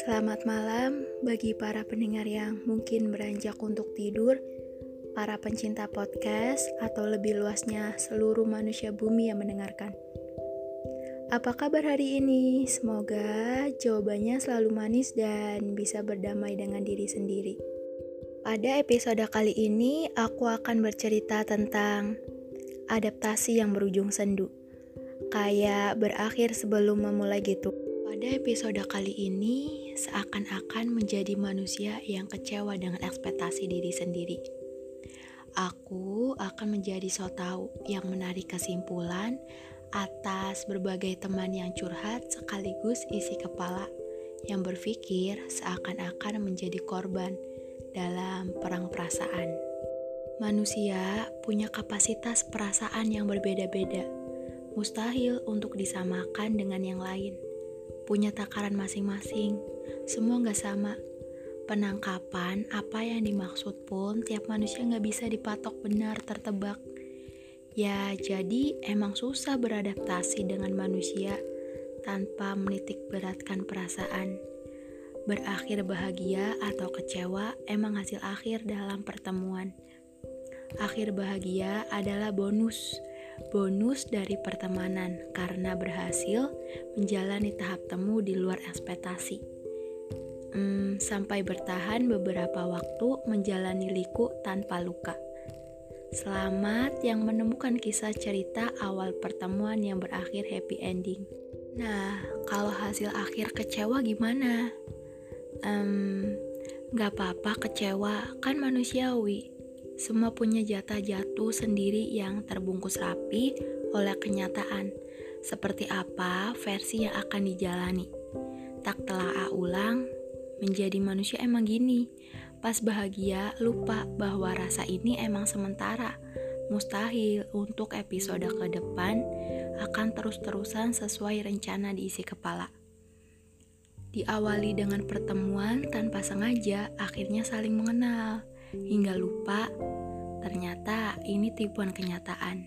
Selamat malam bagi para pendengar yang mungkin beranjak untuk tidur, para pencinta podcast, atau lebih luasnya seluruh manusia bumi yang mendengarkan. Apa kabar hari ini? Semoga jawabannya selalu manis dan bisa berdamai dengan diri sendiri. Pada episode kali ini, aku akan bercerita tentang adaptasi yang berujung sendu. Kayak berakhir sebelum memulai gitu. Pada episode kali ini, seakan-akan menjadi manusia yang kecewa dengan ekspektasi diri sendiri. Aku akan menjadi so tau yang menarik kesimpulan atas berbagai teman yang curhat sekaligus isi kepala yang berpikir seakan-akan menjadi korban dalam perang perasaan. Manusia punya kapasitas perasaan yang berbeda-beda, mustahil untuk disamakan dengan yang lain punya takaran masing-masing. Semua nggak sama. Penangkapan apa yang dimaksud pun tiap manusia nggak bisa dipatok benar tertebak. Ya, jadi emang susah beradaptasi dengan manusia tanpa menitik beratkan perasaan. Berakhir bahagia atau kecewa emang hasil akhir dalam pertemuan. Akhir bahagia adalah bonus bonus dari pertemanan karena berhasil menjalani tahap temu di luar ekspektasi. Hmm, sampai bertahan beberapa waktu menjalani liku tanpa luka. Selamat yang menemukan kisah cerita awal pertemuan yang berakhir happy ending. Nah, kalau hasil akhir kecewa gimana? Um, gak apa-apa kecewa, kan manusiawi semua punya jatah jatuh sendiri yang terbungkus rapi oleh kenyataan. Seperti apa versi yang akan dijalani. Tak telah ulang, menjadi manusia emang gini. Pas bahagia, lupa bahwa rasa ini emang sementara. Mustahil untuk episode ke depan akan terus-terusan sesuai rencana diisi kepala. Diawali dengan pertemuan tanpa sengaja, akhirnya saling mengenal hingga lupa ternyata ini tipuan kenyataan.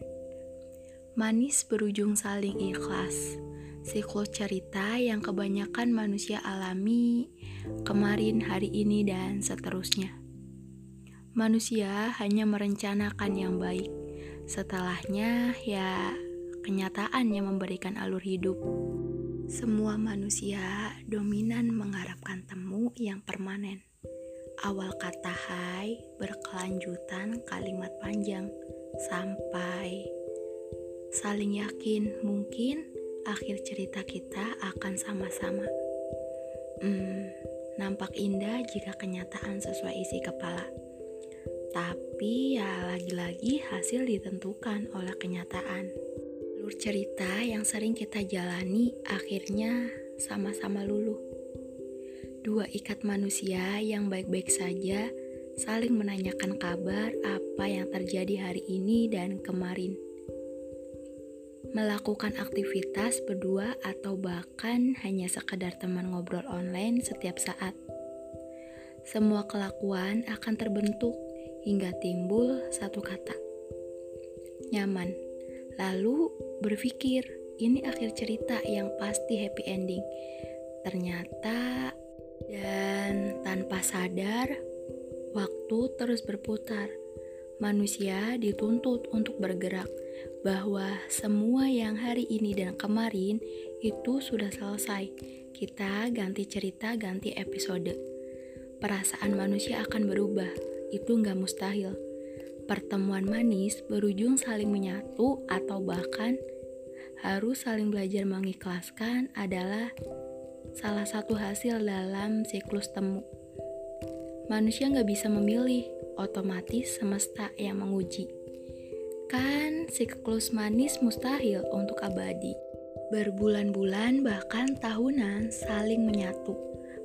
Manis berujung saling ikhlas. Siklus cerita yang kebanyakan manusia alami kemarin, hari ini, dan seterusnya. Manusia hanya merencanakan yang baik. Setelahnya, ya kenyataan yang memberikan alur hidup. Semua manusia dominan mengharapkan temu yang permanen. Awal kata hai berkelanjutan kalimat panjang sampai saling yakin mungkin akhir cerita kita akan sama-sama. Hmm, nampak indah jika kenyataan sesuai isi kepala. Tapi ya lagi-lagi hasil ditentukan oleh kenyataan. Lur cerita yang sering kita jalani akhirnya sama-sama luluh dua ikat manusia yang baik-baik saja saling menanyakan kabar apa yang terjadi hari ini dan kemarin. Melakukan aktivitas berdua atau bahkan hanya sekedar teman ngobrol online setiap saat. Semua kelakuan akan terbentuk hingga timbul satu kata. Nyaman. Lalu berpikir, ini akhir cerita yang pasti happy ending. Ternyata sadar, waktu terus berputar. Manusia dituntut untuk bergerak, bahwa semua yang hari ini dan kemarin itu sudah selesai. Kita ganti cerita, ganti episode. Perasaan manusia akan berubah, itu nggak mustahil. Pertemuan manis berujung saling menyatu atau bahkan harus saling belajar mengikhlaskan adalah salah satu hasil dalam siklus temu. Manusia nggak bisa memilih, otomatis semesta yang menguji. Kan siklus manis mustahil untuk abadi. Berbulan-bulan bahkan tahunan saling menyatu.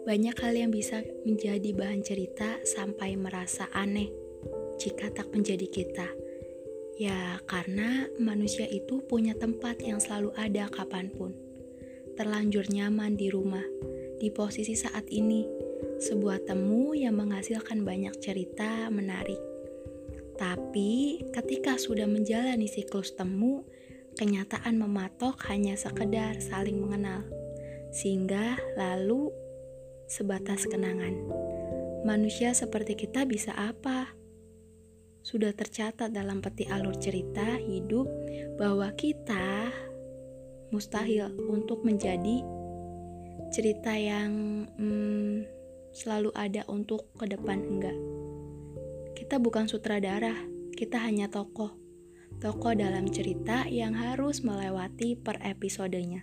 Banyak hal yang bisa menjadi bahan cerita sampai merasa aneh jika tak menjadi kita. Ya, karena manusia itu punya tempat yang selalu ada kapan pun terlanjur nyaman di rumah, di posisi saat ini, sebuah temu yang menghasilkan banyak cerita menarik. Tapi ketika sudah menjalani siklus temu, kenyataan mematok hanya sekedar saling mengenal. Sehingga lalu sebatas kenangan. Manusia seperti kita bisa apa? Sudah tercatat dalam peti alur cerita hidup bahwa kita mustahil untuk menjadi cerita yang hmm, selalu ada untuk ke depan enggak. Kita bukan sutradara, kita hanya tokoh. Tokoh dalam cerita yang harus melewati per episodenya.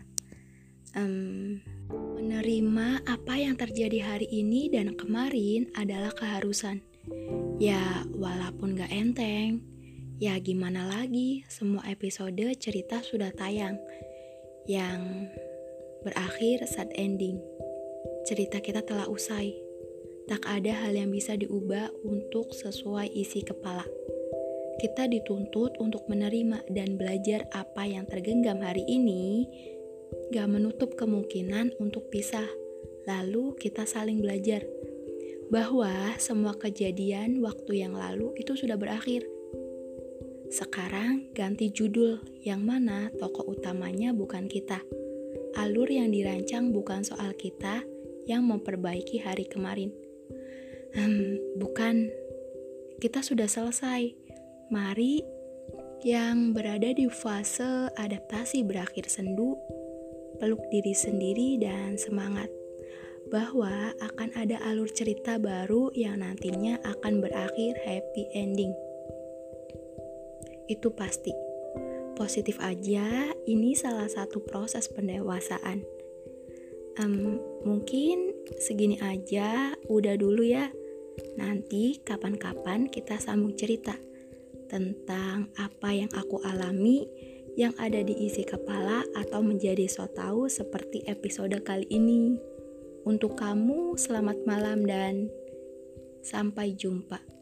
Um, menerima apa yang terjadi hari ini dan kemarin adalah keharusan. Ya, walaupun gak enteng, ya gimana lagi, semua episode cerita sudah tayang yang berakhir saat ending. Cerita kita telah usai. Tak ada hal yang bisa diubah untuk sesuai isi kepala. Kita dituntut untuk menerima dan belajar apa yang tergenggam hari ini gak menutup kemungkinan untuk pisah. Lalu kita saling belajar bahwa semua kejadian waktu yang lalu itu sudah berakhir. Sekarang ganti judul yang mana tokoh utamanya bukan kita. Alur yang dirancang bukan soal kita yang memperbaiki hari kemarin. Hmm, bukan. Kita sudah selesai. Mari yang berada di fase adaptasi berakhir sendu peluk diri sendiri dan semangat bahwa akan ada alur cerita baru yang nantinya akan berakhir happy ending. Itu pasti. Positif aja, ini salah satu proses pendewasaan. Um, mungkin segini aja, udah dulu ya. Nanti kapan-kapan kita sambung cerita tentang apa yang aku alami yang ada di isi kepala atau menjadi so tau seperti episode kali ini. Untuk kamu, selamat malam dan sampai jumpa.